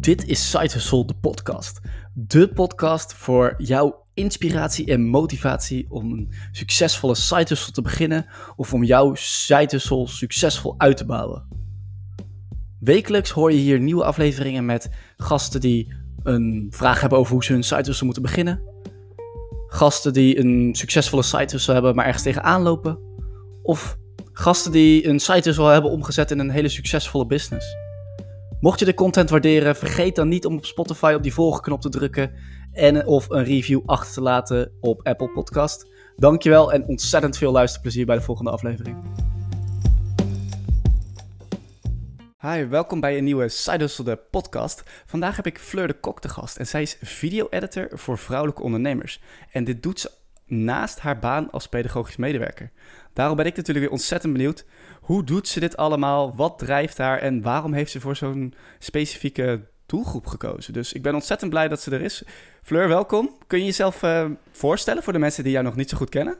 Dit is Side Hustle, de podcast. De podcast voor jouw inspiratie en motivatie om een succesvolle side hustle te beginnen of om jouw side hustle succesvol uit te bouwen. Wekelijks hoor je hier nieuwe afleveringen met gasten die een vraag hebben over hoe ze hun side hustle moeten beginnen. Gasten die een succesvolle side hustle hebben, maar ergens tegenaan lopen. Of gasten die een site hustle hebben omgezet in een hele succesvolle business. Mocht je de content waarderen, vergeet dan niet om op Spotify op die volgknop te drukken en of een review achter te laten op Apple Podcast. Dankjewel en ontzettend veel luisterplezier bij de volgende aflevering. Hi, welkom bij een nieuwe Side Hustle de podcast. Vandaag heb ik Fleur de Kok te gast en zij is video-editor voor vrouwelijke ondernemers. En dit doet ze naast haar baan als pedagogisch medewerker. Daarom ben ik natuurlijk weer ontzettend benieuwd. Hoe doet ze dit allemaal? Wat drijft haar? En waarom heeft ze voor zo'n specifieke doelgroep gekozen? Dus ik ben ontzettend blij dat ze er is. Fleur, welkom. Kun je jezelf uh, voorstellen voor de mensen die jou nog niet zo goed kennen?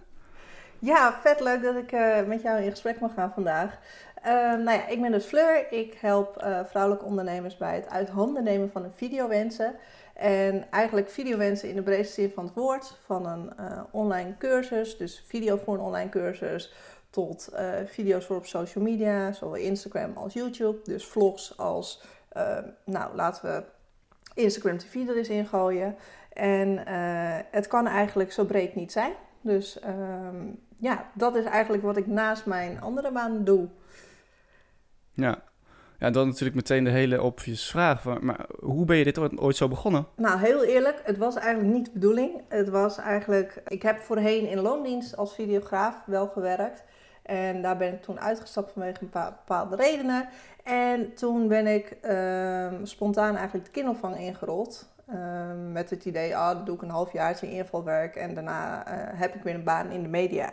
Ja, vet leuk dat ik uh, met jou in gesprek mag gaan vandaag. Uh, nou ja, ik ben dus Fleur. Ik help vrouwelijke ondernemers bij het uit handen nemen van een videowensen. En eigenlijk videowensen in de breedste zin van het woord. Van een online cursus, dus video voor een online cursus tot uh, video's voor op social media, zowel Instagram als YouTube. Dus vlogs als, uh, nou laten we Instagram TV er eens in gooien. En het kan eigenlijk zo breed niet zijn. Dus um, ja, dat is eigenlijk wat ik naast mijn andere baan doe. Ja, ja, dan natuurlijk meteen de hele obvious vraag. Maar, hoe ben je dit ooit, zo begonnen? Nou, heel eerlijk, het was eigenlijk niet de bedoeling. Het was eigenlijk... Ik heb voorheen in loondienst als videograaf wel gewerkt. En daar ben ik toen uitgestapt vanwege een paar bepaalde redenen. En toen ben ik um, spontaan eigenlijk de kinderopvang ingerold. Um, met het idee, ah, dat doe ik een halfjaartje invalwerk en daarna uh, heb ik weer een baan in de media.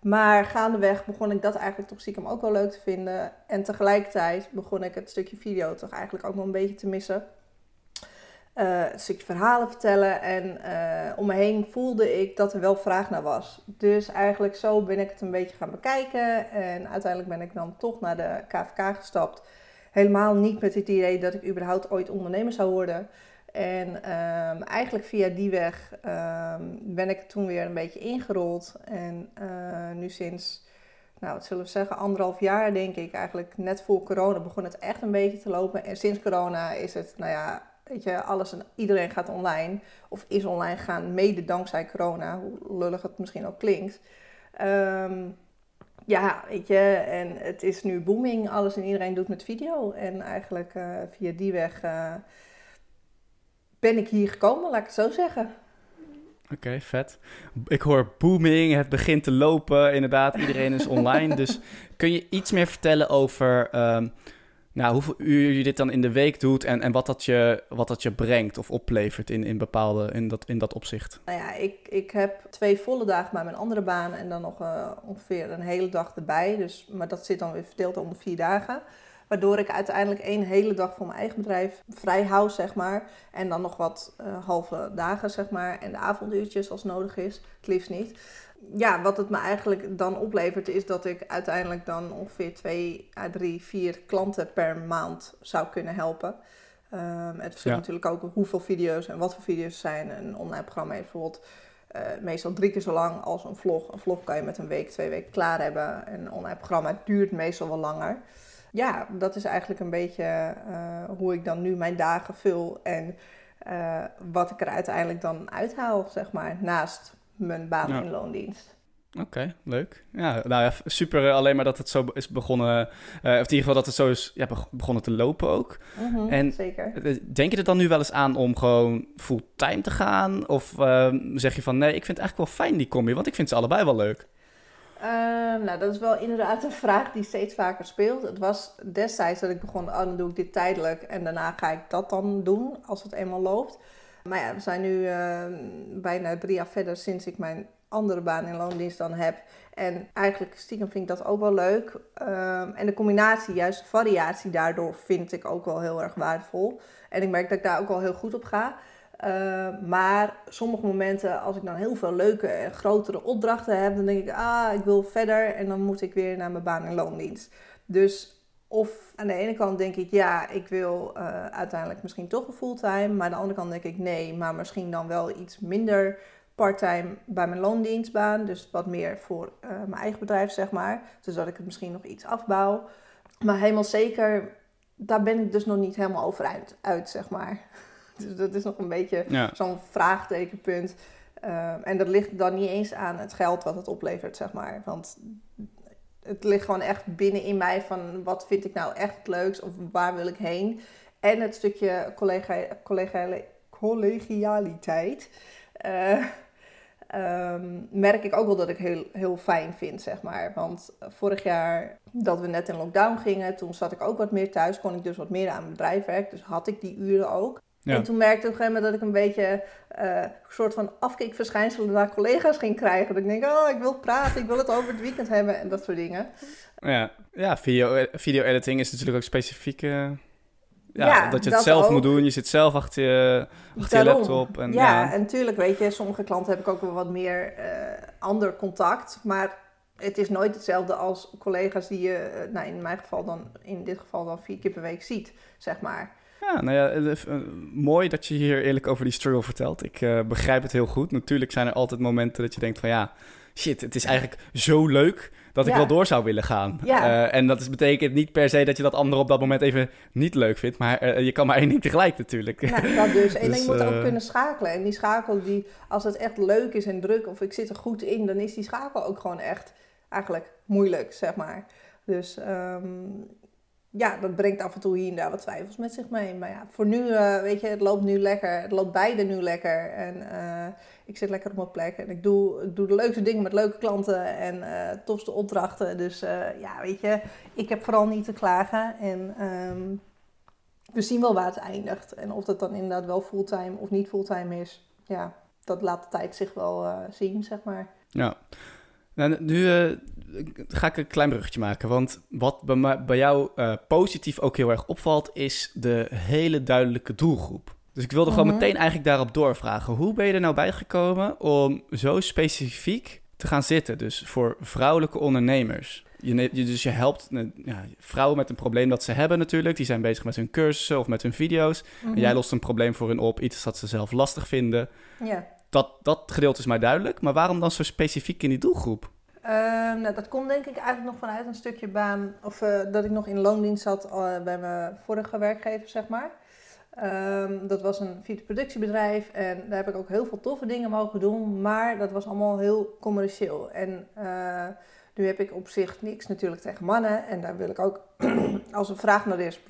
Maar gaandeweg begon ik dat eigenlijk toch stiekem ook wel leuk te vinden. En tegelijkertijd begon ik het stukje video toch eigenlijk ook wel een beetje te missen. Uh, een stukje verhalen vertellen. En uh, om me heen voelde ik dat er wel vraag naar was. Dus eigenlijk zo ben ik het een beetje gaan bekijken. En uiteindelijk ben ik dan toch naar de KVK gestapt. Helemaal niet met het idee dat ik überhaupt ooit ondernemer zou worden. En um, eigenlijk via die weg um, ben ik toen weer een beetje ingerold. En uh, nu sinds, nou wat zullen we zeggen, anderhalf jaar denk ik. Eigenlijk net voor corona begon het echt een beetje te lopen. En sinds corona is het, nou ja, Weet je, alles en iedereen gaat online. Of is online gaan, mede dankzij corona. Hoe lullig het misschien ook klinkt. Um, ja, weet je, en het is nu booming. Alles en iedereen doet met video. En eigenlijk uh, via die weg uh, ben ik hier gekomen, laat ik het zo zeggen. Oké, okay, vet. Ik hoor booming, het begint te lopen. Inderdaad, iedereen is online. dus kun je iets meer vertellen over... Um, nou, hoeveel uur je dit dan in de week doet en, en wat, dat je, wat dat je brengt of oplevert in, in, bepaalde, in, dat, in dat opzicht. Nou ja, ik, ik heb twee volle dagen bij mijn andere baan en dan nog uh, ongeveer een hele dag erbij. Dus, maar dat zit dan weer verdeeld onder vier dagen. Waardoor ik uiteindelijk één hele dag voor mijn eigen bedrijf vrij hou, zeg maar. En dan nog wat uh, halve dagen, zeg maar. En de avonduurtjes als nodig is. Het liefst niet ja, wat het me eigenlijk dan oplevert, is dat ik uiteindelijk dan ongeveer twee à drie, vier klanten per maand zou kunnen helpen. Um, het verschilt natuurlijk ook hoeveel video's en wat voor video's zijn. Een online programma heeft bijvoorbeeld uh, meestal drie keer zo lang als een vlog. Een vlog kan je met een week, twee weken klaar hebben. En een online programma duurt meestal wel langer. Ja, dat is eigenlijk een beetje uh, hoe ik dan nu mijn dagen vul en uh, wat ik er uiteindelijk dan uithaal, zeg maar, naast mijn baan ja. in loondienst. Oké, okay, leuk. Ja, nou ja, super uh, alleen maar dat het zo is begonnen, uh, of in ieder geval dat het zo is ja, begonnen te lopen ook. Mm -hmm, en zeker. Denk je er dan nu wel eens aan om gewoon fulltime te gaan? Of uh, zeg je van nee, ik vind het eigenlijk wel fijn die combi, want ik vind ze allebei wel leuk. Ehm, nou, dat is wel inderdaad een vraag die steeds vaker speelt. Het was destijds dat ik begon, oh, dan doe ik dit tijdelijk en daarna ga ik dat dan doen als het eenmaal loopt. Maar ja, we zijn nu uh, bijna drie jaar verder sinds ik mijn andere baan in loondienst dan heb. En eigenlijk stiekem vind ik dat ook wel leuk. Um, en de combinatie, juist de variatie daardoor vind ik ook wel heel erg waardevol. En ik merk dat ik daar ook wel heel goed op ga. Uh, maar sommige momenten, als ik dan heel veel leuke en grotere opdrachten heb, dan denk ik, ah, ik wil verder en dan moet ik weer naar mijn baan in loondienst. Dus Of aan de ene kant denk ik, ja, ik wil uh, uiteindelijk misschien toch een fulltime. Maar aan de andere kant denk ik, nee, maar misschien dan wel iets minder parttime bij mijn loondienstbaan. Dus wat meer voor uh, mijn eigen bedrijf, zeg maar. Dus dat ik het misschien nog iets afbouw. Maar helemaal zeker, daar ben ik dus nog niet helemaal over uit, uit zeg maar. Dus dat is nog een beetje Ja. zo'n vraagtekenpunt. Ehm, en dat ligt dan niet eens aan het geld wat het oplevert, zeg maar. Want het ligt gewoon echt binnenin mij van wat vind ik nou echt het leukst of waar wil ik heen. En het stukje collega, collega, collegialiteit. eh, ehm, merk ik ook wel dat ik heel, heel fijn vind, zeg maar. Want vorig jaar dat we net in lockdown gingen, toen zat ik ook wat meer thuis. Kon ik dus wat meer aan mijn bedrijf werken. Dus had ik die uren ook. Ja. En toen merkte ik op een gegeven moment dat ik een beetje eh, een soort van afkikverschijnselen naar collega's ging krijgen. Dat ik denk, oh, ik wil praten, ik wil het over het weekend hebben en dat soort dingen. Ja, ja video, video editing is natuurlijk ook specifiek. eh, ja, Ja, dat je het dat zelf ook. moet doen. Je zit zelf achter je, achter je laptop. En, ja, ja. en natuurlijk, weet je, sommige klanten heb ik ook wel wat meer eh, ander contact. Maar het is nooit hetzelfde als collega's die je, eh, nou in mijn geval dan, in dit geval dan vier keer per week ziet, zeg maar. Ja, nou ja, eh, mooi dat je hier eerlijk over die struggle vertelt. Ik eh, begrijp het heel goed. Natuurlijk zijn er altijd momenten dat je denkt van ja, shit, het is eigenlijk zo leuk dat ik wel door zou willen gaan. Ja. Eh, en dat is, betekent niet per se dat je dat andere op dat moment even niet leuk vindt, maar je kan maar één ding tegelijk natuurlijk. Nou, dat dus. En Dus, je moet ook kunnen schakelen. En die schakel, die, als het echt leuk is en druk of ik zit er goed in, dan is die schakel ook gewoon echt eigenlijk moeilijk, zeg maar. Dus ehm, ja, dat brengt af en toe hier en daar wat twijfels met zich mee. Maar ja, voor nu, eh, weet je, het loopt nu lekker. Het loopt beide nu lekker. En eh, ik zit lekker op mijn plek. En ik doe, doe de leukste dingen met leuke klanten en eh tofste opdrachten. Dus ja, weet je, ik heb vooral niet te klagen. En ehm, we zien wel waar het eindigt. En of dat dan inderdaad wel fulltime of niet fulltime is, ja, dat laat de tijd zich wel zien, zeg maar. Ja. Nou, nu eh, ga ik een klein bruggetje maken. Want wat bij, bij jou eh, positief ook heel erg opvalt, is de hele duidelijke doelgroep. Dus ik wilde gewoon Mhm. meteen eigenlijk daarop doorvragen. Hoe ben je er nou bij gekomen om zo specifiek te gaan zitten? Dus voor vrouwelijke ondernemers. Je, dus je helpt eh, ja, vrouwen met een probleem dat ze hebben natuurlijk. Die zijn bezig met hun cursussen of met hun video's. En jij lost een probleem voor hun op, iets dat ze zelf lastig vinden. Ja. Dat, dat gedeelte is mij duidelijk. Maar waarom dan zo specifiek in die doelgroep? Ehm, nou, dat komt denk ik eigenlijk nog vanuit een stukje baan, of eh, dat ik nog in loondienst zat eh, bij mijn vorige werkgever, zeg maar. Ehm, dat was een videoproductiebedrijf en daar heb ik ook heel veel toffe dingen mogen doen, maar dat was allemaal heel commercieel. En eh, nu heb ik op zich niks natuurlijk tegen mannen en daar wil ik ook, als een vraag naar is,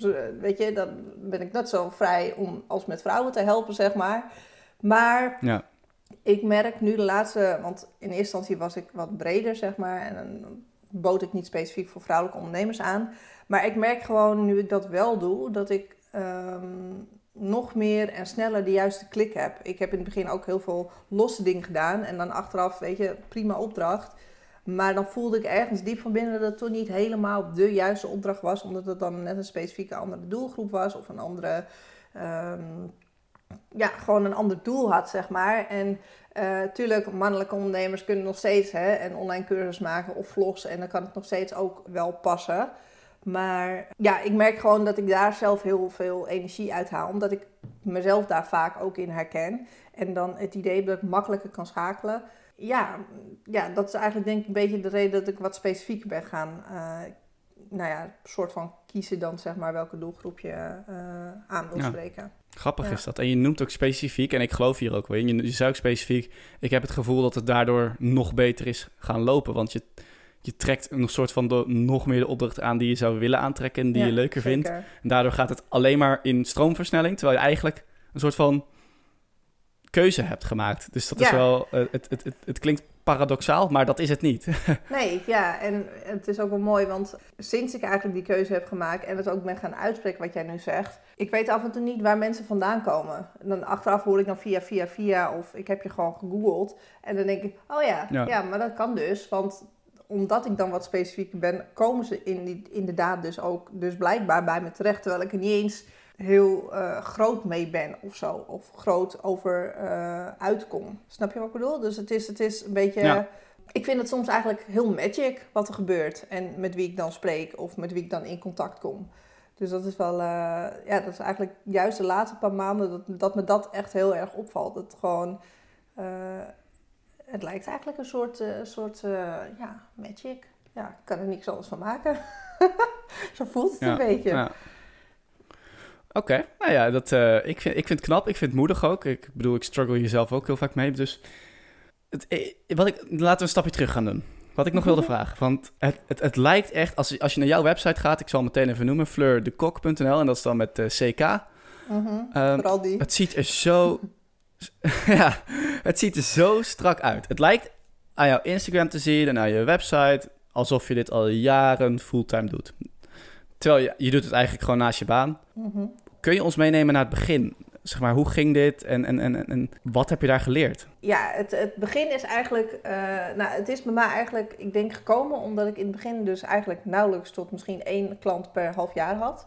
weet je, dan ben ik net zo vrij om als met vrouwen te helpen, zeg maar. Maar Ja. Ik merk nu de laatste, want in eerste instantie was ik wat breder, zeg maar. En dan bood ik niet specifiek voor vrouwelijke ondernemers aan. Maar ik merk gewoon, nu ik dat wel doe, dat ik ehm, nog meer en sneller de juiste klik heb. Ik heb in het begin ook heel veel losse dingen gedaan. En dan achteraf, weet je, prima opdracht. Maar dan voelde ik ergens diep van binnen dat het toch niet helemaal de juiste opdracht was. Omdat het dan net een specifieke andere doelgroep was. Of een andere, ehm, ja, gewoon een ander doel had, zeg maar. En tuurlijk, mannelijke ondernemers kunnen nog steeds hè, een online cursus maken of vlogs. En dan kan het nog steeds ook wel passen. Maar ja, ik merk gewoon dat ik daar zelf heel veel energie uit haal. Omdat ik mezelf daar vaak ook in herken. En dan het idee dat ik makkelijker kan schakelen. Ja, ja dat is eigenlijk denk ik een beetje de reden dat ik wat specifieker ben gaan. eh, nou ja, soort van kiezen dan zeg maar welke doelgroep je eh, aan wil Ja. spreken. Grappig Ja. is dat. En je noemt ook specifiek, en ik geloof hier ook wel in, je, je zei ook specifiek, ik heb het gevoel dat het daardoor nog beter is gaan lopen. Want je, je trekt een soort van de, nog meer de opdracht aan die je zou willen aantrekken en die Ja, je leuker vindt. En daardoor gaat het alleen maar in stroomversnelling, terwijl je eigenlijk een soort van keuze hebt gemaakt. Dus dat is wel, eh, het, het, het, het klinkt paradoxaal, maar dat is het niet. Nee, ja, en het is ook wel mooi, want sinds ik eigenlijk die keuze heb gemaakt en het ook ben gaan uitspreken wat jij nu zegt, ik weet af en toe niet waar mensen vandaan komen. En dan achteraf hoor ik dan via, via, via, of ik heb je gewoon gegoogeld. En dan denk ik, oh ja, Ja. ja, maar dat kan dus, want omdat ik dan wat specifieker ben, komen ze in die, inderdaad dus ook dus blijkbaar bij me terecht, terwijl ik er niet eens heel eh, groot mee ben of zo, of groot over eh, uitkom. Snap je wat ik bedoel? Dus het is, het is een beetje Ja. ik vind het soms eigenlijk heel magic wat er gebeurt. En met wie ik dan spreek of met wie ik dan in contact kom. Dus dat is wel, uh, ja, dat is eigenlijk juist de laatste paar maanden dat, dat me dat echt heel erg opvalt. Het gewoon, het lijkt eigenlijk een soort, soort ja, magic. Ja, ik kan er niks anders van maken. Zo voelt het ja, een beetje. Ja. Oké, okay. nou ja, dat, ik, vind, ik vind het knap. Ik vind het moedig ook. Ik bedoel, ik struggle hier zelf ook heel vaak mee. Dus het, wat ik, laten we een stapje terug gaan doen. Wat ik nog wilde vragen. Want het, het, het lijkt echt, als, als je naar jouw website gaat, ik zal meteen even noemen, fleurdekok.nl en dat is dan met uh, CK. Mm -hmm, um, vooral die. Het ziet er zo, ja, het ziet er zo strak uit. Het lijkt aan jouw Instagram te zien en aan je website alsof je dit al jaren fulltime doet. Terwijl je, je doet het eigenlijk gewoon naast je baan. Mm -hmm. Kun je ons meenemen naar het begin? zeg maar, hoe ging dit en, en, en, en wat heb je daar geleerd? Ja, het, het begin is eigenlijk, uh, nou, het is bij mij eigenlijk, ik denk gekomen omdat ik in het begin dus eigenlijk nauwelijks tot misschien één klant per half jaar had.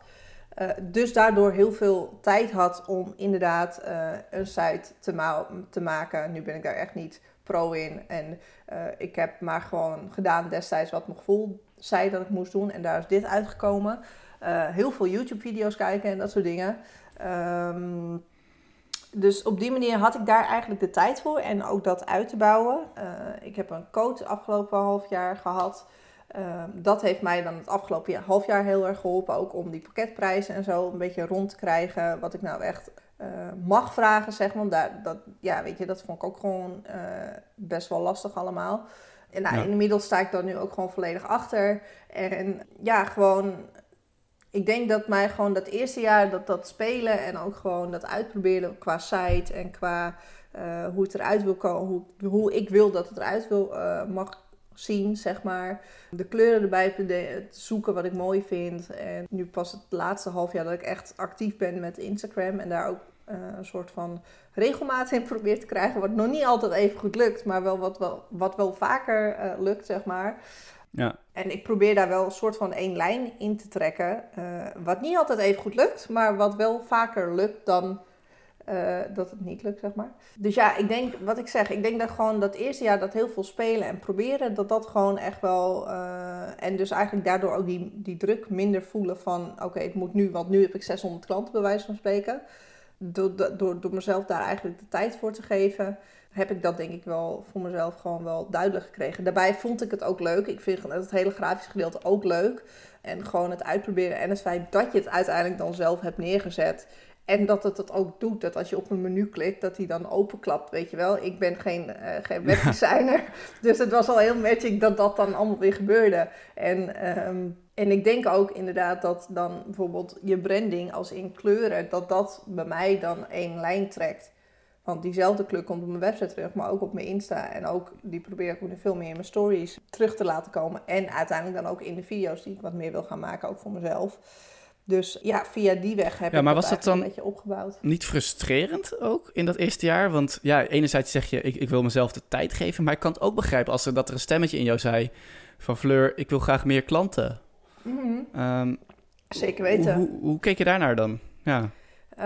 Uh, dus daardoor heel veel tijd had om inderdaad uh, een site te, ma te maken. Nu ben ik daar echt niet pro in. En ik heb maar gewoon gedaan destijds wat mijn gevoel zei dat ik moest doen. En daar is dit uitgekomen. Heel veel YouTube-video's kijken en dat soort dingen. Um, dus op die manier had ik daar eigenlijk de tijd voor en ook dat uit te bouwen. Uh, ik heb een coach afgelopen half jaar gehad. Uh, dat heeft mij dan het afgelopen jaar, half jaar heel erg geholpen. Ook om die pakketprijzen en zo een beetje rond te krijgen. Wat ik nou echt uh, mag vragen, zeg maar. Daar, dat, ja, weet je, dat vond ik ook gewoon best wel lastig allemaal. En nou, ja. inmiddels sta ik daar nu ook gewoon volledig achter. En ja, gewoon ik denk dat mij gewoon dat eerste jaar dat, dat spelen en ook gewoon dat uitproberen qua site en qua uh, hoe het eruit wil komen, hoe, hoe ik wil dat het eruit wil, uh, mag zien, zeg maar. De kleuren erbij zoeken wat ik mooi vind. En nu pas het laatste half jaar dat ik echt actief ben met Instagram en daar ook uh, een soort van regelmaat in probeer te krijgen. Wat nog niet altijd even goed lukt, maar wel wat wel, wat wel vaker lukt, zeg maar. Ja. En ik probeer daar wel een soort van één lijn in te trekken. Uh, wat niet altijd even goed lukt, maar wat wel vaker lukt dan uh, dat het niet lukt, zeg maar. Dus ja, ik denk, wat ik zeg, ik denk dat gewoon dat eerste jaar dat heel veel spelen en proberen, dat dat gewoon echt wel. Uh, en dus eigenlijk daardoor ook die, die druk minder voelen van: oké, het moet nu, want nu heb ik 600 klanten bij wijze van spreken. Door, door, door mezelf daar eigenlijk de tijd voor te geven heb ik dat denk ik wel voor mezelf gewoon wel duidelijk gekregen. Daarbij vond ik het ook leuk. Ik vind het hele grafische gedeelte ook leuk. En gewoon het uitproberen en het feit dat je het uiteindelijk dan zelf hebt neergezet. En dat het het ook doet, dat als je op een menu klikt, dat hij dan openklapt, weet je wel. Ik ben geen, uh, geen webdesigner, dus het was al heel magic dat dat dan allemaal weer gebeurde. En, um, en ik denk ook inderdaad dat dan bijvoorbeeld je branding als in kleuren, dat dat bij mij dan één lijn trekt. Want diezelfde kleur komt op mijn website terug, maar ook op mijn Insta. En ook die probeer ik ook veel meer in mijn stories terug te laten komen. En uiteindelijk dan ook in de video's die ik wat meer wil gaan maken, ook voor mezelf. Dus ja, via die weg heb ja, maar ik was dat dan een beetje opgebouwd. Niet frustrerend ook in dat eerste jaar? Want ja, enerzijds zeg je, ik, ik wil mezelf de tijd geven. Maar ik kan het ook begrijpen als er, dat er een stemmetje in jou zei van Fleur, ik wil graag meer klanten. Mm -hmm. um, Zeker weten. Hoe, hoe, hoe keek je daarnaar dan? Ja. Uh,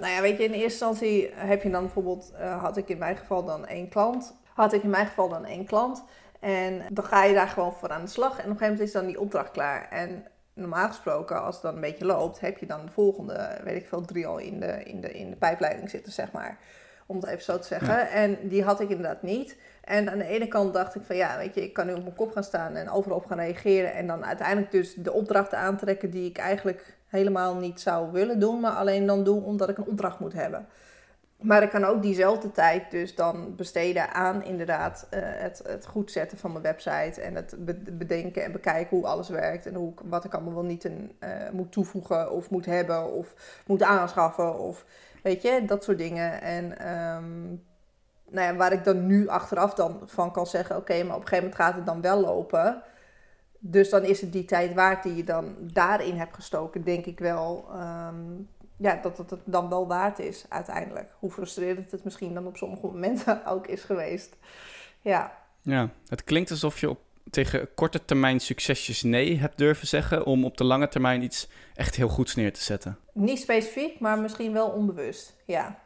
nou ja, weet je, in eerste instantie heb je dan bijvoorbeeld, uh, had ik in mijn geval dan één klant. Had ik in mijn geval dan één klant. En dan ga je daar gewoon voor aan de slag. En op een gegeven moment is dan die opdracht klaar. En normaal gesproken, als het dan een beetje loopt, heb je dan de volgende, weet ik veel, drie al in de, in de, in de pijpleiding zitten, zeg maar. Om het even zo te zeggen. Ja. En die had ik inderdaad niet. En aan de ene kant dacht ik van ja, weet je, ik kan nu op mijn kop gaan staan en overal op gaan reageren. En dan uiteindelijk dus de opdrachten aantrekken die ik eigenlijk helemaal niet zou willen doen, maar alleen dan doen omdat ik een opdracht moet hebben. Maar ik kan ook diezelfde tijd dus dan besteden aan inderdaad uh, het, het goed zetten van mijn website. En het bedenken en bekijken hoe alles werkt. En hoe, wat ik allemaal wel niet in, uh, moet toevoegen of moet hebben of moet aanschaffen. Of weet je, dat soort dingen. En um, nou ja, waar ik dan nu achteraf dan van kan zeggen... oké, maar op een gegeven moment gaat het dan wel lopen... Dus dan is het die tijd waard die je dan daarin hebt gestoken, denk ik wel. Um, ja, dat het het dan wel waard is uiteindelijk. Hoe frustrerend het misschien dan op sommige momenten ook is geweest. Ja. Ja, het klinkt alsof je op, tegen korte termijn succesjes nee hebt durven zeggen... om op de lange termijn iets echt heel goeds neer te zetten. Niet specifiek, maar misschien wel onbewust, ja.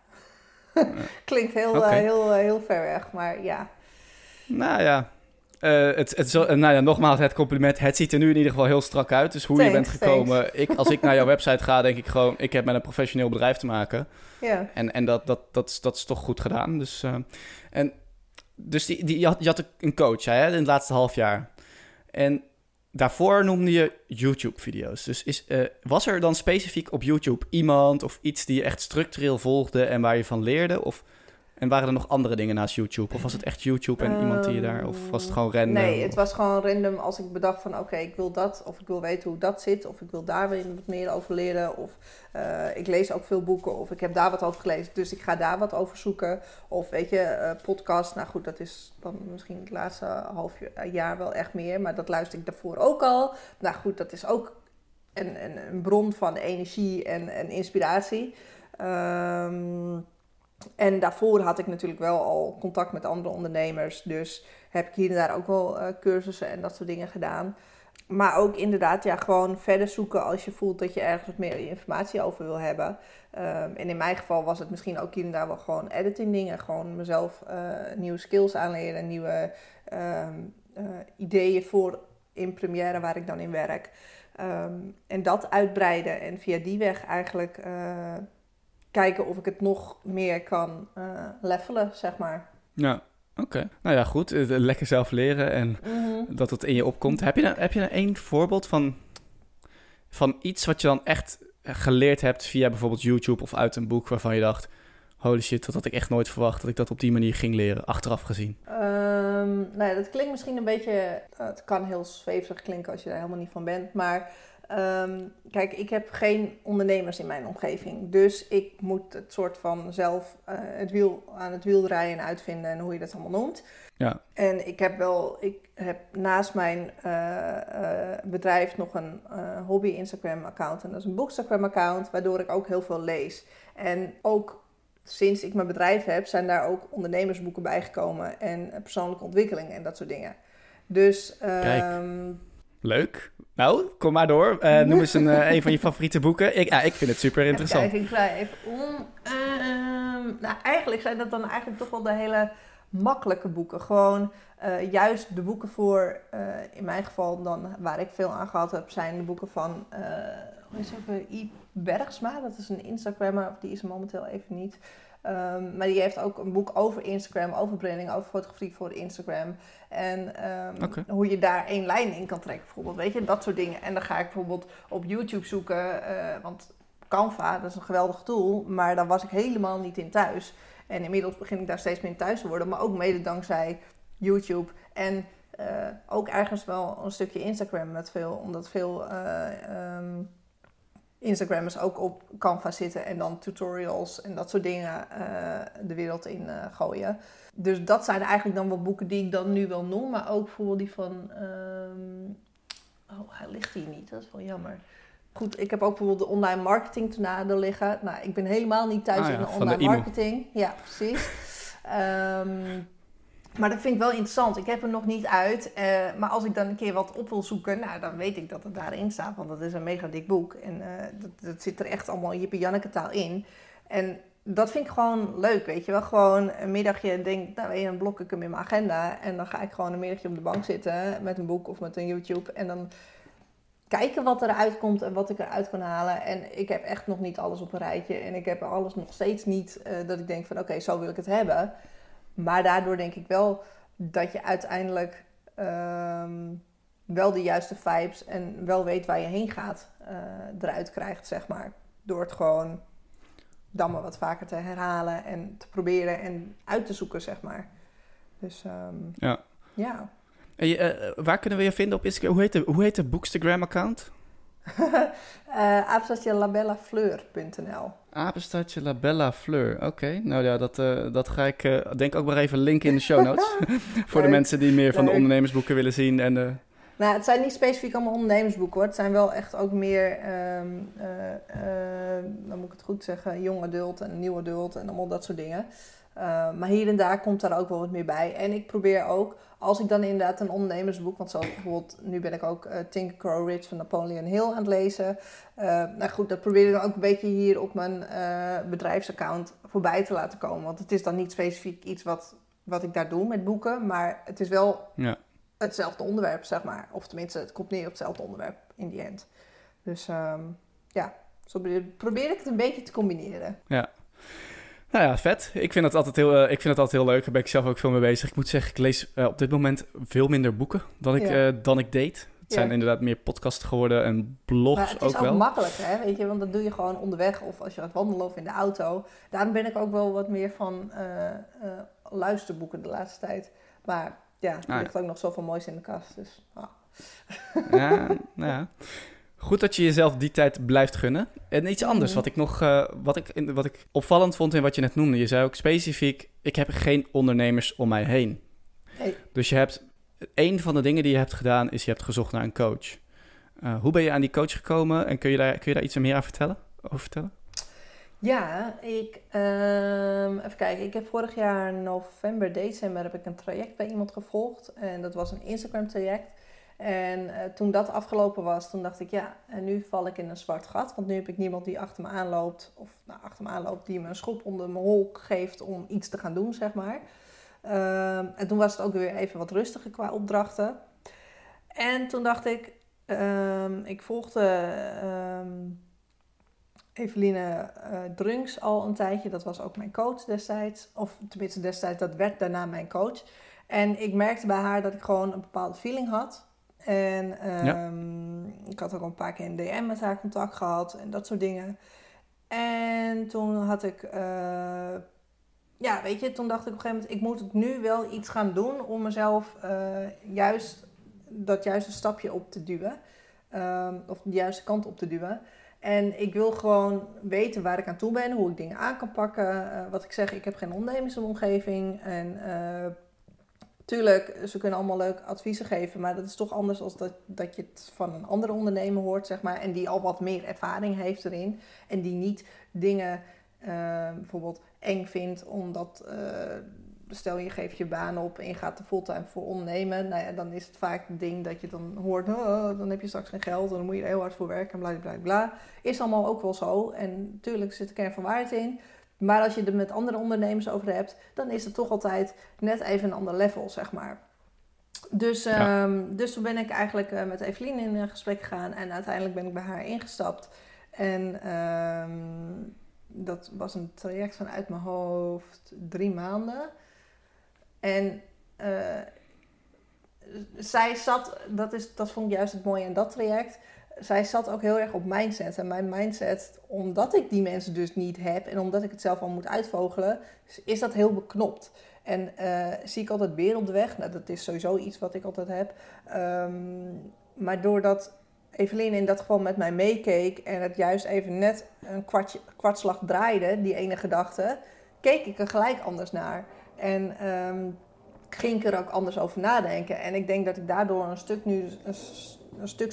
Klinkt heel, okay. uh, heel, uh, heel ver weg, maar ja. Nou ja, Uh, het, het, nou ja, nogmaals het compliment. Het ziet er nu in ieder geval heel strak uit. Dus hoe je bent gekomen. Ik, als ik naar jouw website ga, denk ik gewoon... ik heb met een professioneel bedrijf te maken. Ja. En, en dat, dat, dat, is, dat is toch goed gedaan. Dus, uh, en, dus die, die, je, had, je had een coach hè, in het laatste half jaar. En daarvoor noemde je YouTube-video's. Dus is, uh, was er dan specifiek op YouTube iemand of iets die je echt structureel volgde... en waar je van leerde? Of... En waren er nog andere dingen naast YouTube? Of was het echt YouTube en iemand die je daar... Of was het gewoon random? Nee, het was gewoon random als ik bedacht van... oké, ik wil dat of ik wil weten hoe dat zit... of ik wil daar weer wat meer over leren... of uh, ik lees ook veel boeken of ik heb daar wat over gelezen... dus ik ga daar wat over zoeken. Of weet je, uh, podcast... nou goed, dat is dan misschien het laatste half jaar wel echt meer... maar dat luister ik daarvoor ook al. Nou goed, dat is ook een, een, een bron van energie en, en inspiratie... Um, en daarvoor had ik natuurlijk wel al contact met andere ondernemers. Dus heb ik hier en daar ook wel uh, cursussen en dat soort dingen gedaan. Maar ook inderdaad, ja, gewoon verder zoeken als je voelt dat je ergens wat meer informatie over wil hebben. Um, en in mijn geval was het misschien ook hier en daar wel gewoon editing dingen. Gewoon mezelf uh, nieuwe skills aanleren, nieuwe um, uh, ideeën voor in Premiere waar ik dan in werk. Um, en dat uitbreiden en via die weg eigenlijk kijken of ik het nog meer kan uh, levelen, zeg maar. Ja, oké. Nou ja, goed. Eh, lekker zelf leren en mhm. dat het in je opkomt. Heb je, nou, heb je nou één voorbeeld van, van iets wat je dan echt geleerd hebt via bijvoorbeeld YouTube of uit een boek waarvan je dacht... Holy shit, dat had ik echt nooit verwacht dat ik dat op die manier ging leren, achteraf gezien. Um, nou ja, dat klinkt misschien een beetje... Uh, het kan heel zweverig klinken als je daar helemaal niet van bent, maar... Um, kijk, ik heb geen ondernemers in mijn omgeving. Dus ik moet het soort van zelf uh, het wiel, aan het wiel draaien en uitvinden en hoe je dat allemaal noemt. Ja. En ik heb wel, ik heb naast mijn uh, uh, bedrijf nog een hobby Instagram account. En dat is een boekstagram account, waardoor ik ook heel veel lees. En ook sinds ik mijn bedrijf heb, zijn daar ook ondernemersboeken bijgekomen en persoonlijke ontwikkeling en dat soort dingen. Dus um, Leuk. Nou, kom maar door. Uh, noem eens een, uh, een van je favoriete boeken. Ik, ja, ik vind het super interessant. Ik even om. Uh, nou, eigenlijk zijn dat dan eigenlijk toch wel de hele makkelijke boeken. Gewoon uh, juist de boeken voor, in mijn geval dan, waar ik veel aan gehad heb, zijn de boeken van, hoe is het, I. Bergsma. Dat is een Instagrammer, of die is er momenteel even niet. Um, maar die heeft ook een boek over Instagram, over branding, over fotografie voor Instagram. En um, okay. hoe je daar één lijn in kan trekken, bijvoorbeeld. Weet je, dat soort dingen. En dan ga ik bijvoorbeeld op YouTube zoeken, uh, want Canva, dat is een geweldig tool, maar daar was ik helemaal niet in thuis. En inmiddels begin ik daar steeds meer in thuis te worden, maar ook mede dankzij YouTube. En uh, ook ergens wel een stukje Instagram met veel, omdat veel. Uh, um, Instagrammers ook op Canva zitten en dan tutorials en dat soort dingen uh, de wereld in uh, gooien. Dus dat zijn eigenlijk dan wel boeken die ik dan nu wel noem, maar ook bijvoorbeeld die van. Um... Oh, hij ligt hier niet, dat is wel jammer. Goed, ik heb ook bijvoorbeeld de online marketing te liggen. Nou, ik ben helemaal niet thuis ah, ja, in de online de marketing. Ja, precies. um, maar dat vind ik wel interessant. Ik heb hem nog niet uit. Uh, maar als ik dan een keer wat op wil zoeken, nou, dan weet ik dat het daarin staat. Want dat is een mega dik boek. En uh, dat, dat, zit er echt allemaal Jippe Janneke taal in. En dat vind ik gewoon leuk, weet je wel. Gewoon een middagje denk, nou dan blok ik hem in mijn agenda. En dan ga ik gewoon een middagje op de bank zitten met een boek of met een YouTube. En dan kijken wat eruit komt en wat ik eruit kan halen. En ik heb echt nog niet alles op een rijtje. En ik heb alles nog steeds niet uh, dat ik denk van oké, zo wil ik het hebben. Maar daardoor denk ik wel dat je uiteindelijk um, wel de juiste vibes en wel weet waar je heen gaat uh, eruit krijgt, zeg maar. Door het gewoon dan maar wat vaker te herhalen en te proberen en uit te zoeken, zeg maar. Dus um, ja. ja. En je, uh, waar kunnen we je vinden op Instagram? Hoe heet de, hoe heet de Bookstagram-account? uh, apenstaartje labellafleur.nl Apenstaartje Labella Fleur. Oké, okay. nou ja, dat, uh, dat ga ik uh, denk ook maar even linken in de show notes. Voor de mensen die meer van de ondernemersboeken willen zien. En, uh... Nou, het zijn niet specifiek allemaal ondernemersboeken hoor. Het zijn wel echt ook meer, um, dan moet ik het goed zeggen, jong adult en nieuw adult en allemaal dat soort dingen. Maar hier en daar komt daar ook wel wat meer bij. En ik probeer ook, als ik dan inderdaad een ondernemersboek, want zo bijvoorbeeld, nu ben ik ook uh, Think Grow Rich van Napoleon Hill aan het lezen. Uh, nou goed, dat probeer ik dan ook een beetje hier op mijn bedrijfsaccount voorbij te laten komen. Want het is dan niet specifiek iets wat, wat ik daar doe met boeken, maar het is wel ja. hetzelfde onderwerp, zeg maar. Of tenminste, het komt neer op hetzelfde onderwerp in die end. Dus ehm, ja, zo probeer ik het een beetje te combineren. Ja. Nou ja, vet. Ik vind het altijd heel, uh, ik vind het altijd heel leuk. Daar ben ik zelf ook veel mee bezig. Ik moet zeggen, ik lees uh, op dit moment veel minder boeken dan ik, ja. uh, dan ik deed. Het zijn inderdaad meer podcasts geworden en blogs ook wel. Het is ook, makkelijk, hè? Weet je, want dat doe je gewoon onderweg of als je gaat wandelen of in de auto. Daarom ben ik ook wel wat meer van luisterboeken de laatste tijd. Maar ja, er ah, ligt ook nog zoveel moois in de kast. Dus, oh. ja, nou ja. Goed dat je jezelf die tijd blijft gunnen. En iets anders mhm. wat ik nog uh, wat ik, wat ik opvallend vond in wat je net noemde. Je zei ook specifiek: ik heb geen ondernemers om mij heen. Hey. Dus je hebt een van de dingen die je hebt gedaan is je hebt gezocht naar een coach. Uh, hoe ben je aan die coach gekomen en kun je daar, kun je daar iets meer aan vertellen, over vertellen? Ja, ik, um, even kijken. Ik heb vorig jaar november, december heb ik een traject bij iemand gevolgd. En dat was een Instagram traject. En uh, toen dat afgelopen was, toen dacht ik, ja, en nu val ik in een zwart gat. Want nu heb ik niemand die achter me aanloopt, of nou, achter me aanloopt, die me een schop onder mijn hol geeft om iets te gaan doen, zeg maar. Uh, en toen was het ook weer even wat rustiger qua opdrachten. En toen dacht ik, um, ik volgde um, Eveline uh, Drunks al een tijdje. Dat was ook mijn coach destijds. Of tenminste destijds, dat werd daarna mijn coach. En ik merkte bij haar dat ik gewoon een bepaalde feeling had. En um, ik had ook een paar keer een DM met haar contact gehad en dat soort dingen. En toen had ik, uh, ja, weet je, toen dacht ik op een gegeven moment, ik moet het nu wel iets gaan doen om mezelf uh, juist dat juiste stapje op te duwen. Um, of de juiste kant op te duwen. En ik wil gewoon weten waar ik aan toe ben, hoe ik dingen aan kan pakken. Uh, wat ik zeg, ik heb geen ondernemersomgeving. En Tuurlijk, ze kunnen allemaal leuk adviezen geven, maar dat is toch anders dan dat, dat je het van een andere ondernemer hoort, zeg maar. En die al wat meer ervaring heeft erin. En die niet dingen uh, bijvoorbeeld eng vindt, omdat, uh, stel je geeft je baan op en je gaat er fulltime voor ondernemen. Nou ja, dan is het vaak het ding dat je dan hoort, oh, dan heb je straks geen geld en dan moet je er heel hard voor werken en bla bla bla. Is allemaal ook wel zo. En natuurlijk zit er kern van waarheid in. Maar als je er met andere ondernemers over hebt, dan is het toch altijd net even een ander level, zeg maar. Dus, ehm, dus toen ben ik eigenlijk uh, met Evelien in een gesprek gegaan en uiteindelijk ben ik bij haar ingestapt. En um, dat was een traject van uit mijn hoofd drie maanden. En uh, zij zat, dat, is, dat vond ik juist het mooie aan dat traject zij zat ook heel erg op mindset. En mijn mindset, omdat ik die mensen dus niet heb en omdat ik het zelf al moet uitvogelen, is dat heel beknopt. En uh, zie ik altijd weer op de weg. Nou, dat is sowieso iets wat ik altijd heb. Um, maar doordat Evelien in dat geval met mij meekeek en het juist even net een kwartje, kwartslag draaide, die ene gedachte, keek ik er gelijk anders naar. En um, ging ik er ook anders over nadenken. En ik denk dat ik daardoor een stuk nu een stuk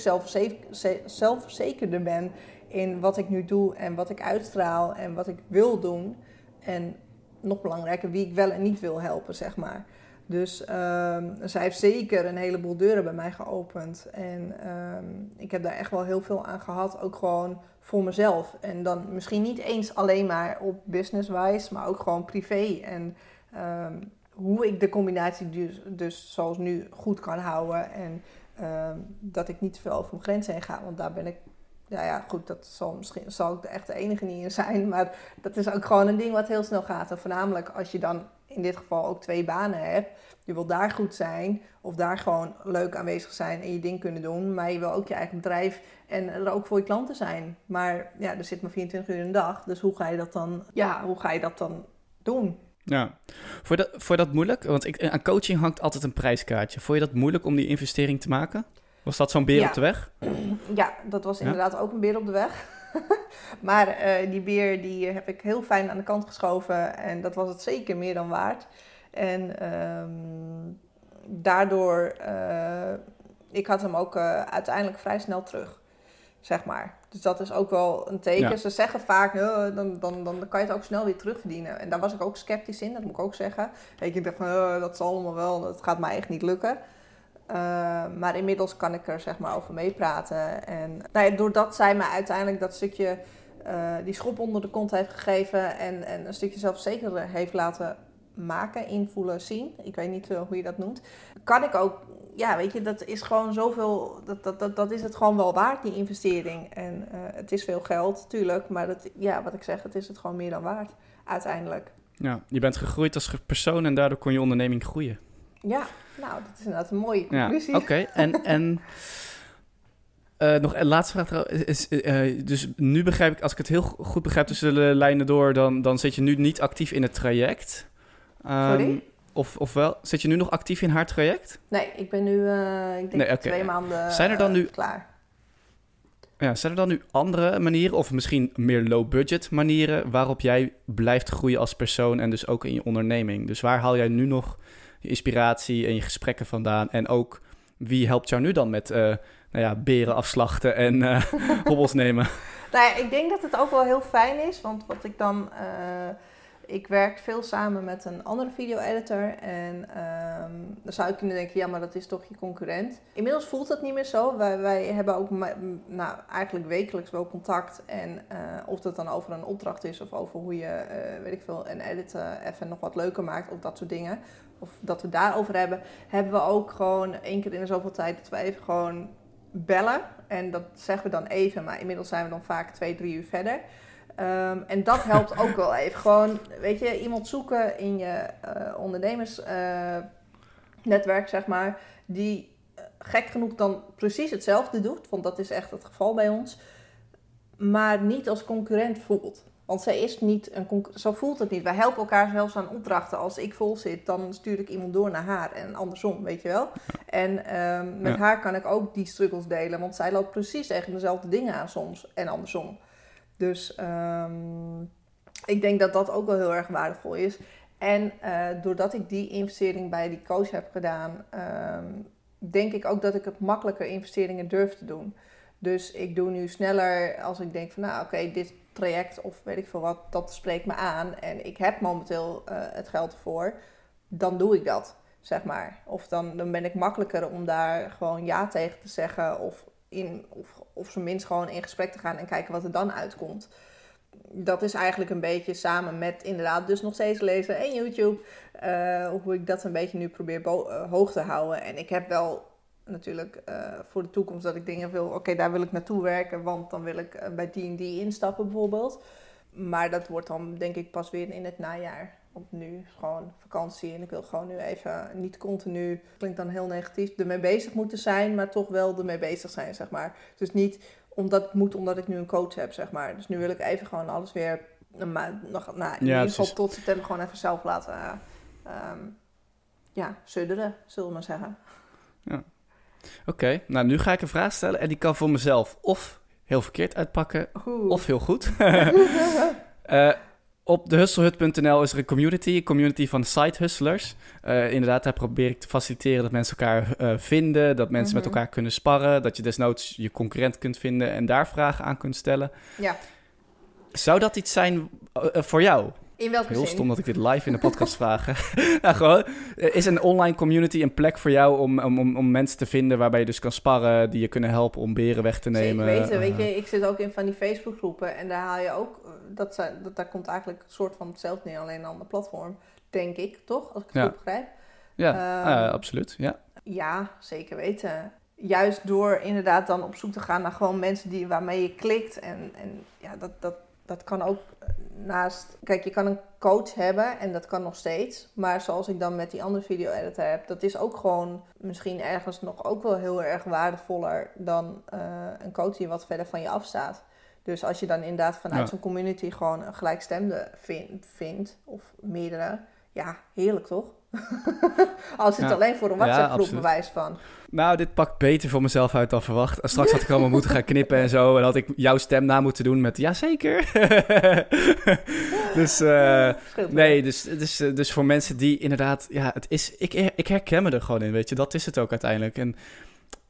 zelfverzekerder ben in wat ik nu doe en wat ik uitstraal en wat ik wil doen. En nog belangrijker, wie ik wel en niet wil helpen, zeg maar. Dus um, zij heeft zeker een heleboel deuren bij mij geopend. En um, ik heb daar echt wel heel veel aan gehad, ook gewoon voor mezelf. En dan misschien niet eens alleen maar op business-wise, maar ook gewoon privé. En um, hoe ik de combinatie dus, dus zoals nu goed kan houden. En Ehm, dat ik niet te veel over mijn grenzen heen ga. Want daar ben ik, ja, ja goed, dat zal misschien zal ik echt de enige niet in zijn. Maar dat is ook gewoon een ding wat heel snel gaat. En voornamelijk als je dan in dit geval ook twee banen hebt. Je wil daar goed zijn of daar gewoon leuk aanwezig zijn en je ding kunnen doen. Maar je wil ook je eigen bedrijf en er ook voor je klanten zijn. Maar ja, er zit maar 24 uur in de dag. Dus hoe ga je dat dan, ja, hoe ga je dat dan doen? Ja. Vond je, dat, vond je dat moeilijk? Want ik, aan coaching hangt altijd een prijskaartje. Vond je dat moeilijk om die investering te maken? Was dat zo'n beer op de weg? Ja, dat was inderdaad ook een beer op de weg. maar uh, die beer die heb ik heel fijn aan de kant geschoven. En dat was het zeker meer dan waard. En um, daardoor, uh, ik had hem ook uh, uiteindelijk vrij snel terug zeg maar. Dus dat is ook wel een teken. Ze zeggen vaak, dan, dan, dan, dan kan je het ook snel weer terugverdienen. En daar was ik ook sceptisch in, dat moet ik ook zeggen. Ik dacht van, dat zal allemaal wel, dat gaat mij echt niet lukken. Uh, maar inmiddels kan ik er zeg maar over meepraten. En nou ja, doordat zij me uiteindelijk dat stukje, uh, die schop onder de kont heeft gegeven en, en een stukje zelfverzekerder heeft laten maken, invoelen, zien. Ik weet niet hoe je dat noemt. Kan ik ook, ja, weet je, dat is gewoon zoveel, dat, dat, dat, dat is het gewoon wel waard, die investering. En het is veel geld, tuurlijk, maar dat, ja, wat ik zeg, het is het gewoon meer dan waard, uiteindelijk. Ja, je bent gegroeid als persoon en daardoor kon je onderneming groeien. Ja, nou, dat is inderdaad een mooie conclusie. Ja, Oké, en, en uh, nog een laatste vraag trouwens. Is, uh, dus nu begrijp ik, als ik het heel goed begrijp tussen de lijnen door, dan, dan zit je nu niet actief in het traject. Sorry? Of, of wel, zit je nu nog actief in haar traject? Nee, ik ben nu, uh, ik denk nee, okay. twee maanden zijn er dan nu, klaar. Ja, zijn er dan nu andere manieren, of misschien meer low-budget manieren, waarop jij blijft groeien als persoon en dus ook in je onderneming? Dus waar haal jij nu nog je inspiratie en je gesprekken vandaan? En ook, wie helpt jou nu dan met uh, nou ja, beren afslachten en hobbels nemen? Nou ja, ik denk dat het ook wel heel fijn is, want wat ik dan... Ik werk veel samen met een andere video-editor. En um, dan zou ik kunnen denken, ja, maar dat is toch je concurrent. Inmiddels voelt dat niet meer zo. Wij, wij hebben ook nou, eigenlijk wekelijks wel contact. En uh, of dat dan over een opdracht is of over hoe je, uh, weet ik veel, een edit even nog wat leuker maakt of dat soort dingen. Of dat we daarover hebben. Hebben we ook gewoon één keer in de zoveel tijd dat we even gewoon bellen. En dat zeggen we dan even, maar inmiddels zijn we dan vaak twee, drie uur verder. Um, en dat helpt ook wel even. Gewoon, weet je, iemand zoeken in je uh, ondernemersnetwerk, uh, zeg maar, die uh, gek genoeg dan precies hetzelfde doet, want dat is echt het geval bij ons, maar niet als concurrent voelt. Want zij is niet een zo voelt het niet. Wij helpen elkaar zelfs aan opdrachten. Als ik vol zit, dan stuur ik iemand door naar haar en andersom, weet je wel. En um, met haar kan ik ook die struggles delen, want zij loopt precies tegen dezelfde dingen aan soms en andersom. Dus um, ik denk dat dat ook wel heel erg waardevol is. En uh, doordat ik die investering bij die coach heb gedaan, um, denk ik ook dat ik het makkelijker investeringen durf te doen. Dus ik doe nu sneller als ik denk van nou oké, dit traject of weet ik veel wat, dat spreekt me aan en ik heb momenteel uh, het geld ervoor, dan doe ik dat, zeg maar. Of dan, dan ben ik makkelijker om daar gewoon ja tegen te zeggen of in, of, of zo minst gewoon in gesprek te gaan en kijken wat er dan uitkomt. Dat is eigenlijk een beetje samen met inderdaad dus nog steeds lezen en YouTube. Uh, hoe ik dat een beetje nu probeer uh, hoog te houden. En ik heb wel natuurlijk uh, voor de toekomst dat ik dingen wil... Oké, daar wil ik naartoe werken, want dan wil ik bij D&D instappen bijvoorbeeld. Maar dat wordt dan denk ik pas weer in het najaar. Want nu gewoon vakantie en ik wil gewoon nu even niet continu, klinkt dan heel negatief, ermee bezig moeten zijn, maar toch wel ermee bezig zijn, zeg maar. Dus niet omdat het moet omdat ik nu een coach heb, zeg maar. Dus nu wil ik even gewoon alles weer, maar nog, nou, in ieder geval tot september gewoon even zelf laten, uh, um, ja, sudderen, zullen we maar zeggen. Ja. Oké, nou nu ga ik een vraag stellen en die kan voor mezelf of heel verkeerd uitpakken of heel goed. uh, op hustlehut.nl is er een community, een community van side hustlers. Uh, inderdaad, daar probeer ik te faciliteren dat mensen elkaar uh, vinden, dat mensen met mhm. elkaar kunnen sparren, dat je desnoods je concurrent kunt vinden en daar vragen aan kunt stellen. Ja. Zou dat iets zijn uh, voor jou? In welke Heel stom dat ik dit live in de podcast vraag. nou, gewoon, is een online community een plek voor jou om, om, om mensen te vinden waarbij je dus kan sparren, die je kunnen helpen om beren weg te nemen? Zeker weten, weet je, ik zit ook in van die Facebookgroepen en daar haal je ook dat, zijn, dat, daar komt eigenlijk een soort van hetzelfde neer, alleen een ander platform, denk ik, toch? Als ik het goed begrijp. Ja, um, absoluut, ja. Ja, zeker weten. Juist door inderdaad dan op zoek te gaan naar gewoon mensen die, waarmee je klikt. En, en ja, dat, dat, dat kan ook naast... Kijk, je kan een coach hebben en dat kan nog steeds. Maar zoals ik dan met die andere video-editor heb... dat is ook gewoon misschien ergens nog ook wel heel erg waardevoller... dan uh, een coach die wat verder van je afstaat. Dus als je dan inderdaad vanuit zo'n community gewoon een gelijkstemde vind, vindt, of meerdere, ja, heerlijk toch? als het alleen voor een WhatsApp-groep ja, bewijs van. Nou, dit pakt beter voor mezelf uit dan verwacht. Straks had ik allemaal moeten gaan knippen en zo. En had ik jouw stem na moeten doen met jazeker. dus uh, nee, dus, dus, dus voor mensen die inderdaad... Ja, het is, ik, ik herken me er gewoon in, weet je. Dat is het ook uiteindelijk. En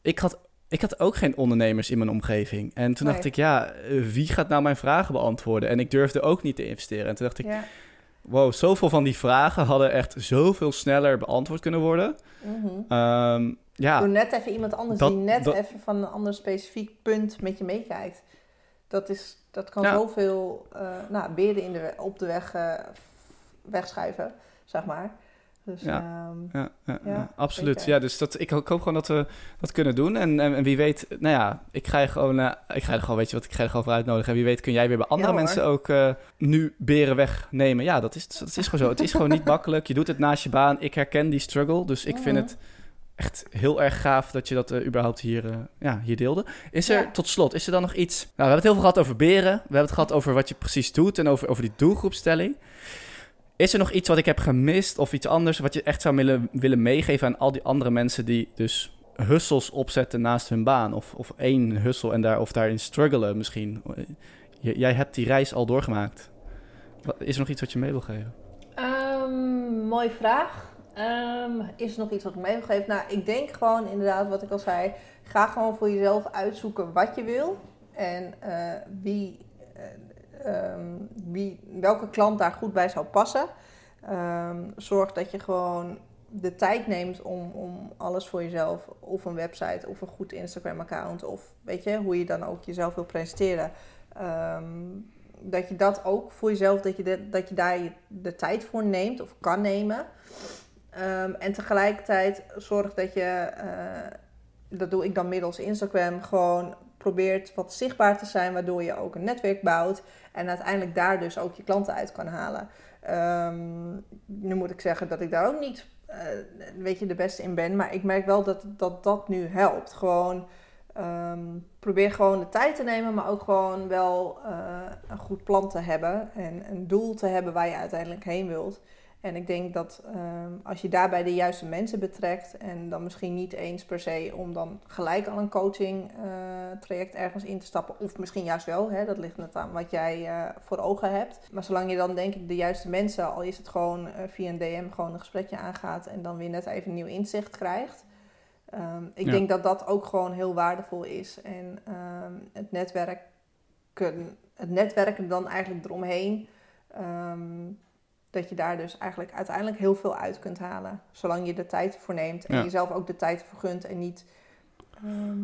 ik had ik had ook geen ondernemers in mijn omgeving. En toen dacht ik, ja, eh, wie gaat nou mijn vragen beantwoorden? En ik durfde ook niet te investeren. En toen dacht ik, ja. Wow, zoveel van die vragen hadden echt zoveel sneller beantwoord kunnen worden. Mm ja, Door net even iemand anders die net even van een ander specifiek punt met je meekijkt. Dat, is, dat kan zoveel uh, nou, beren in de, op de weg uh, wegschuiven zeg maar. Dus, Ja. ehm, Ja, ja, Ja, absoluut. zeker. Ja, dus dat, ik, ho- ik hoop gewoon dat we dat kunnen doen. En, en, en wie weet, nou ja, ik ga je gewoon, eh, ik ga je er gewoon, weet je wat, ik ga je er gewoon voor uitnodigen. En wie weet kun jij weer bij andere mensen ook eh, nu beren wegnemen. Ja, dat is, dat is gewoon zo. Het is gewoon niet makkelijk. Je doet het naast je baan. Ik herken die struggle, dus ik vind het echt heel erg gaaf dat je dat eh, überhaupt hier, ja, hier deelde. Is er, Ja. tot slot, is er dan nog iets... Nou, we hebben het heel veel gehad over beren. We hebben het gehad over wat je precies doet en over, over die doelgroepstelling. Is er nog iets wat ik heb gemist of iets anders wat je echt zou willen, willen meegeven aan al die andere mensen die dus hustles opzetten naast hun baan? Of, of één hustle en daar, of daarin struggelen misschien? Jij hebt die reis al doorgemaakt. Is er nog iets wat je mee wil geven? Ehm, mooie vraag. Ehm, is er nog iets wat ik mee wil geven? Nou, ik denk gewoon inderdaad, wat ik al zei, ga gewoon voor jezelf uitzoeken wat je wil en eh, wie, eh, ehm, wie, welke klant daar goed bij zou passen. Ehm, zorg dat je gewoon de tijd neemt om, om alles voor jezelf, of een website, of een goed Instagram-account, of weet je, hoe je dan ook jezelf wil presenteren. Ehm, dat je dat ook voor jezelf, dat je, dat je daar de tijd voor neemt of kan nemen. En tegelijkertijd zorg dat je, eh, dat doe ik dan middels Instagram, gewoon probeert wat zichtbaar te zijn, waardoor je ook een netwerk bouwt en uiteindelijk daar dus ook je klanten uit kan halen. Ehm, nu moet ik zeggen dat ik daar ook niet, eh, weet je, de beste in ben, maar ik merk wel dat dat, dat nu helpt. Gewoon Ehm, probeer gewoon de tijd te nemen, maar ook gewoon wel eh, een goed plan te hebben en een doel te hebben waar je uiteindelijk heen wilt. En ik denk dat ehm, als je daarbij de juiste mensen betrekt en dan misschien niet eens per se om dan gelijk al een coaching eh, traject ergens in te stappen, of misschien juist wel, hè, dat ligt net aan wat jij eh, voor ogen hebt. Maar zolang je dan denk ik de juiste mensen, al is het gewoon eh, via een DM gewoon een gesprekje aangaat en dan weer net even een nieuw inzicht krijgt. Ehm, ik Ja. denk dat dat ook gewoon heel waardevol is. En ehm, het, netwerken, het netwerken dan eigenlijk eromheen. Dat je daar dus eigenlijk uiteindelijk heel veel uit kunt halen. Zolang je de tijd ervoor neemt en Ja. jezelf ook de tijd vergunt en niet ehm,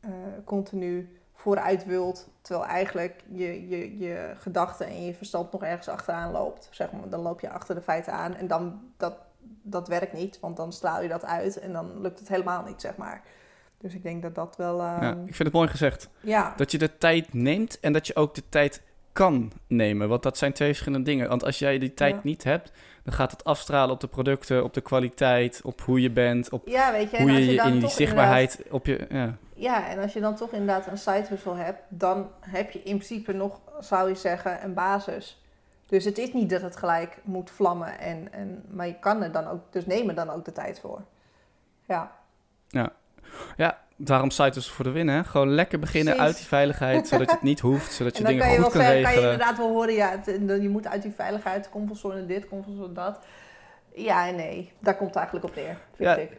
eh, continu vooruit wilt. Terwijl eigenlijk je, je, je gedachten en je verstand nog ergens achteraan loopt. Zeg maar. Dan loop je achter de feiten aan en dan, dat, dat werkt niet. Want dan straal je dat uit en dan lukt het helemaal niet, zeg maar. Dus ik denk dat dat wel... ehm, Ja, ik vind het mooi gezegd. ja. Dat je de tijd neemt en dat je ook de tijd kan nemen. Want dat zijn twee verschillende dingen. Want als jij die tijd Ja. niet hebt, dan gaat het afstralen op de producten, op de kwaliteit, op hoe je bent, op ja, weet je, hoe je, je je dan in die zichtbaarheid op je. Ja. Ja, en als je dan toch inderdaad een side hustle hebt, dan heb je in principe nog, zou je zeggen, een basis. Dus het is niet dat het gelijk moet vlammen, en, en, maar je kan er dan ook, dus neem er dan ook de tijd voor. Ja, ja, daarom sites voor de winnen. hè. Gewoon lekker beginnen Precies. uit die veiligheid, zodat je het niet hoeft, zodat je en dan dingen kan je, goed wel kan zeggen, kan je regelen. inderdaad wel horen, ja, het- je moet uit die veiligheid, comfortzone dit, comfortzone dat. Ja en nee, daar komt het eigenlijk op neer, vind Ja, ik.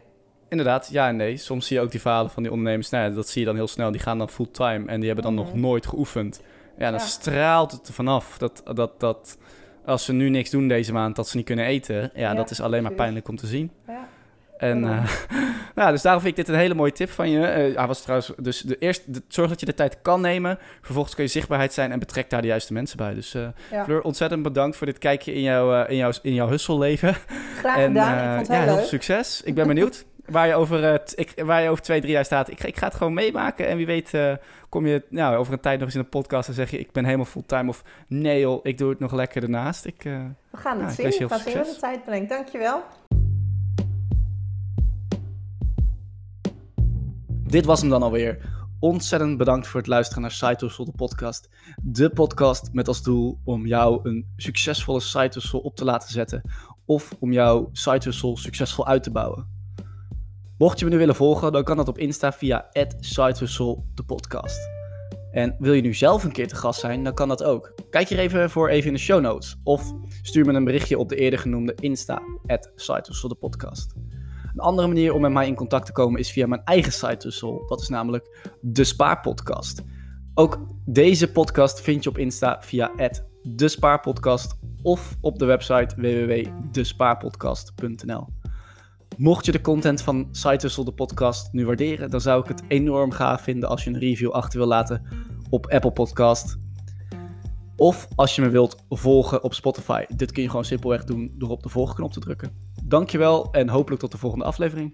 Inderdaad, ja en nee. Soms zie je ook die verhalen van die ondernemers. Nou ja, dat zie je dan heel snel. Die gaan dan fulltime en die hebben dan nog Mhm. nooit geoefend. Ja, dan Ja. straalt het er vanaf dat, dat, dat als ze nu niks doen deze maand, dat ze niet kunnen eten. Ja, Ja, dat is alleen maar pijnlijk om te zien. Ja. En, eh, nou, dus daarom vind ik dit een hele mooie tip van je. Eh, hij was trouwens, dus de eerste, de, zorg dat je de tijd kan nemen. Vervolgens kun je zichtbaarheid zijn en betrek daar de juiste mensen bij. Dus Ja. Fleur, ontzettend bedankt voor dit kijkje in jouw, eh, in jouw, in jouw hustle-leven. Graag En gedaan, ik vond het ja, heel leuk. veel succes. Ik ben benieuwd waar je over, ik, waar je over twee, drie jaar staat. Ik, ga- ik ga het gewoon meemaken. En wie weet kom je nou, over een tijd nog eens in een podcast en zeg je... ik ben helemaal fulltime of nee joh, ik doe het nog lekker ernaast. Ik, We gaan Ja, het ik zien, heel gaan veel zien wat de tijd brengt. Dankjewel. Dit was hem dan alweer. Ontzettend bedankt voor het luisteren naar Side de podcast. De podcast met als doel om jou een succesvolle side op te laten zetten. Of om jouw side succesvol uit te bouwen. Mocht je me nu willen volgen, dan kan dat op Insta via @sidehustle de podcast. En wil je nu zelf een keer te gast zijn, dan kan dat ook. Kijk hier even voor even in de show notes. Of stuur me een berichtje op de eerder genoemde Insta, @sidehustle de podcast. Een andere manier om met mij in contact te komen is via mijn eigen site hustle. Dat is namelijk de Spaarpodcast. Ook deze podcast vind je op Insta via de Spaarpodcast of op de website www.despaarpodcast.nl. Mocht je de content van Site Hustle, de podcast, nu waarderen, dan zou ik het enorm gaaf vinden als je een review achter wil laten op Apple Podcast. Of als je me wilt volgen op Spotify. Dit kun je gewoon simpelweg doen door op de volgknop te drukken. Dankjewel en hopelijk tot de volgende aflevering.